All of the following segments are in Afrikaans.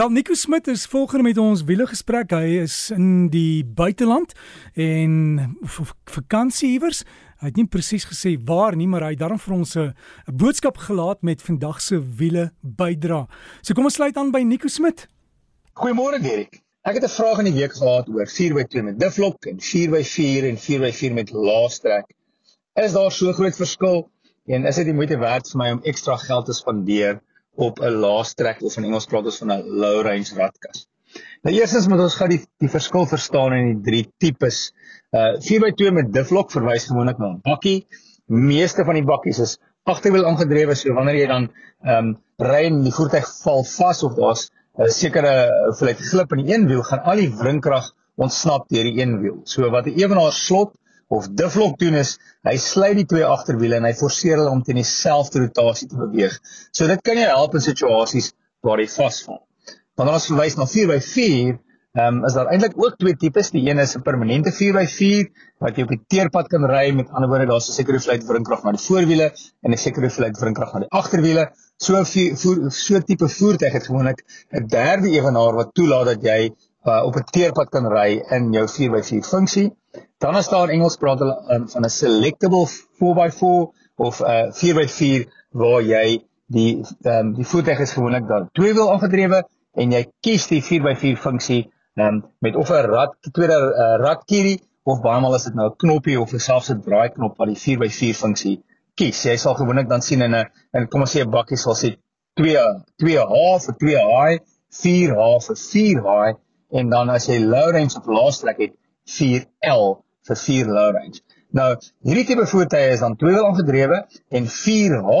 Wel Nico Smit is volgende met ons wiele gesprek. Hy is in die buiteland en vakansie iewers. Hy het nie presies gesê waar nie, maar hy het daarom vir ons 'n boodskap gelaat met vandag se wiele bydra. So kom ons sluit aan by Nico Smit. Goeiemôre Derek. Ek het 'n vraag in die week gehad oor 4x2 met diflok en 4x4 en 4x4 met laastrek. Is daar so groot verskil en is dit die moeite werd vir my om ekstra geld te spandeer op 'n laastrek of in Engels praat ons van 'n low range ratkas. Nou eerstens moet ons gou die die verskil verstaan in die drie tipes. Uh 4x2 met diflok verwys gewoonlik na 'n bakkie. Meeste van die bakkies is agterwiel aangedrewe, so wanneer jy dan ehm um, ry en die voertuig val vas of daar's 'n sekere hoeveelheid glip in die een wiel, gaan al die wringkrag ontsnap deur die een wiel. So wat 'n ewenaar slot of diflok doen is hy sluit die twee agterwiele en hy forceer hulle om teen dieselfde rotasie te beweeg. So dit kan jou help in situasies waar jy vasval. Wanneer ons verwys na 4x4, ehm um, is daar eintlik ook twee tipes. Die een is 'n permanente 4x4 wat jy op die teerpad kan ry. Met ander woorde, daar's 'n sekere hoeveelheid wringkrag na die voorwiele en 'n sekere hoeveelheid wringkrag na die agterwiele. So 'n voer so tipe voertuig het gewoonlik 'n derde ewenaar wat toelaat dat jy uh, op 'n teerpad kan ry in jou 4x4 funksie. Dan is daar in Engels praat hulle um, van 'n selectable 4x4 of 'n uh, 4x4 waar jy die um, die voertuig is gewoonlik daar twee wiel aangedrewe en jy kies die 4x4 funksie um, met of 'n rad tweede uh, radkierie of baie maal is dit nou 'n knoppie of selfs 'n draaiknop wat die 4x4 funksie kies. Jy sal gewoonlik dan sien in 'n in kom ons sê 'n bakkie sal sê 2 2H vir 2 high, 4H vir 4 high en dan as jy low range of last track het 4L vir 4 low range. Nou, hierdie tipe voertuie is dan tweewiel aangedrewe en 4H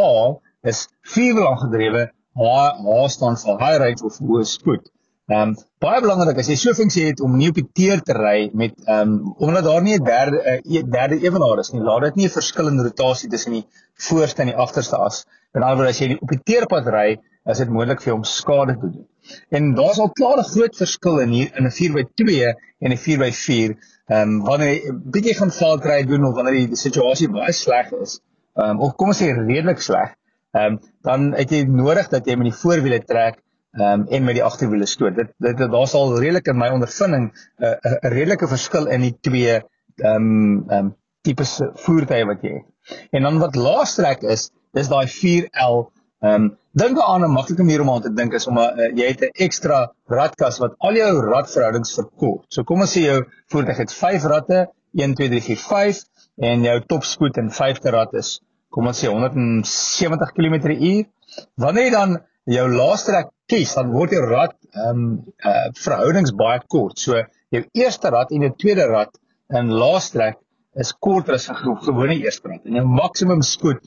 is vierwiel aangedrewe. H H staan vir high range of hoë spoed. Ehm um, baie belangrik as jy so funksie het om nie op die teer te ry met ehm um, omdat daar nie 'n derde 'n uh, derde ewenaar is nie. Laat dit nie 'n verskillende rotasie tussen die voorste en die agterste as. In ander woorde as jy op die teerpad ry, is dit moontlik vir jou om skade te doen. En daar's al klaar 'n groot verskil in hier in 'n 4x2 en 'n 4x4. Ehm um, wanneer jy 'n bietjie gaan veldry doen of wanneer die situasie baie sleg is, ehm um, of kom ons sê redelik sleg, ehm um, dan het jy nodig dat jy met die voorwiele trek ehm um, en met die agterwiele stoot. Dit dit daar's al redelik in my ondervinding 'n uh, 'n uh, redelike verskil in die twee ehm um, ehm um, tipes voertuie wat jy het. En dan wat laaste trek is, dis daai 4L Ehm um, dink aan 'n maklike manier om aan te dink is om 'n uh, jy het 'n ekstra radkas wat al jou radverhoudings verkort. So kom ons sê jou voertuig het 5 ratte, 1 2 3 4 5 en jou topspoed in 5de rad is kom ons sê 170 km/h. Wanneer jy dan jou laaste rad kies, dan word jou rad ehm um, uh, verhoudings baie kort. So jou eerste rad en jou tweede rad in laaste trek is korter as 'n gewone eerste rad. En jou maksimum spoed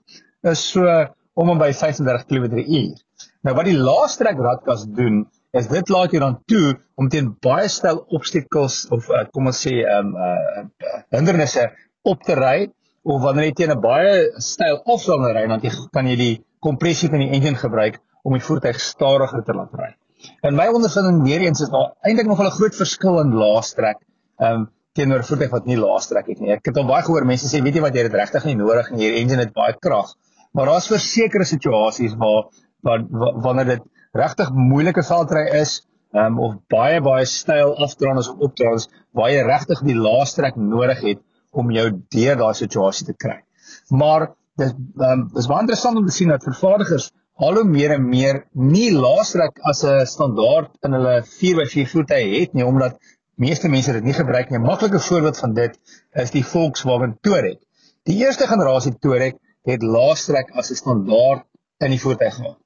is so om en by 35 km/h. Nou wat die laaste trek radkas doen is dit laat jou dan toe om teen baie styl obstacles of uh, kom ons sê ehm um, uh, hindernisse op te ry of wanneer jy teen 'n baie styl afslag ry dan jy, kan jy die kompressie van die engine gebruik om die voertuig stadiger te laat ry. In my ondervinding weer eens is daar eintlik nog 'n groot verskil in laaste trek ehm um, teenoor voertuig wat nie laaste trek het nie. Ek het al baie gehoor mense sê weet jy wat jy het regtig nie nodig en hier engine het baie krag. Maar daar's versekerde situasies waar waar wanneer dit regtig moeilike veldry is, um, of baie baie styl afdraandes of opdraandes waar jy regtig die laaste trek nodig het om jou deur daai situasie te kry. Maar dis um, dis baie interessant om te sien dat vervaardigers al hoe meer en meer nie laaste trek as 'n standaard in hulle 4x4 voertuie het nie omdat meeste mense dit nie gebruik nie. 'n Maklike voorbeeld van dit is die Volkswagen Touareg. Die eerste generasie Touareg het laastrek as 'n standaard in die voertuig gehad.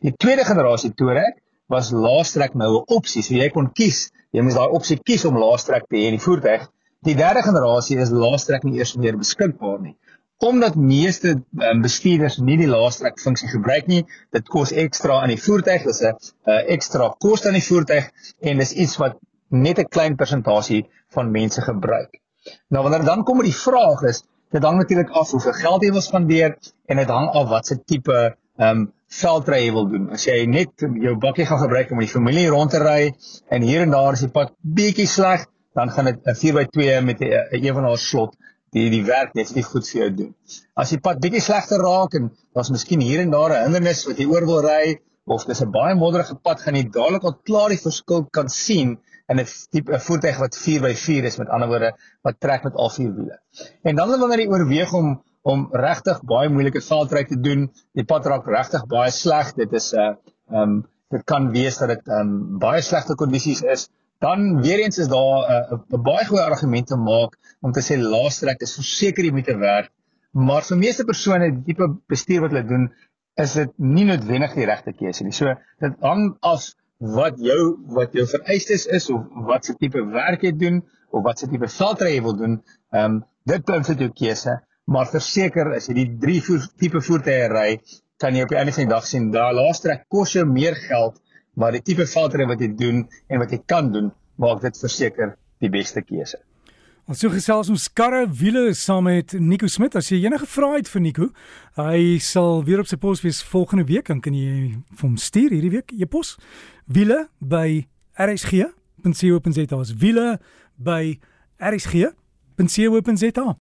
Die tweede generasie Touareg was laastrek nou 'n opsie, so jy kon kies, jy moes daai opsie kies om laastrek te hê in die voertuig. Die derde generasie is laastrek nie eers meer beskikbaar nie. Omdat meeste um, bestuurders nie die laastrek funksie gebruik nie, dit kos ekstra aan die voertuig, dis 'n uh, ekstra kos aan die voertuig en dis iets wat net 'n klein persentasie van mense gebruik. Nou wanneer dan kom met die vraag is, dit hang natuurlik af hoeveel geld jy wil spandeer en dit hang af wat se tipe ehm um, veldry jy wil doen. As jy net jou bakkie gaan gebruik om die familie rond te ry en hier en daar is die pad bietjie sleg, dan gaan dit 'n 4x2 met 'n ewenaar slot die die werk net nie goed vir jou doen. As die pad bietjie slegter raak en daar's miskien hier en daar 'n hindernis wat jy oor wil ry of dis 'n baie modderige pad gaan jy dadelik al klaar die verskil kan sien in 'n tipe 'n voertuig wat 4x4 is met ander woorde wat trek met al vier wiele. En dan wanneer jy oorweeg om om regtig baie moeilike veldry te doen, die pad raak regtig baie sleg. Dit is 'n uh, ehm um, dit kan wees dat dit ehm um, baie slegte kondisies is. Dan weer eens is daar 'n uh, baie goeie argument te maak om te sê laaste trek is verseker jy moet te werk. Maar vir meeste persone die tipe bestuur wat hulle doen, is dit nie noodwendig die regte keuse nie. So dit hang af wat jou wat jou vereistes is of wat se tipe werk jy doen of wat se tipe veldry jy wil doen. Ehm um, dit beïnvloed jou keuse, maar verseker as jy die drie voer, tipe voertuie ry, kan jy op die einde van die dag sien daai laaste trek kos jou meer geld, maar die tipe veldry wat jy doen en wat jy kan doen, maak dit verseker die beste keuse. Ons so gesels ons karre wiele saam met Nico Smit. As jy enige vrae het vir Nico, hy sal weer op sy pos wees volgende week. Dan kan jy vir hom stuur hierdie week e-pos wiele by rsg.co.za. Wiele by rsg.co.za.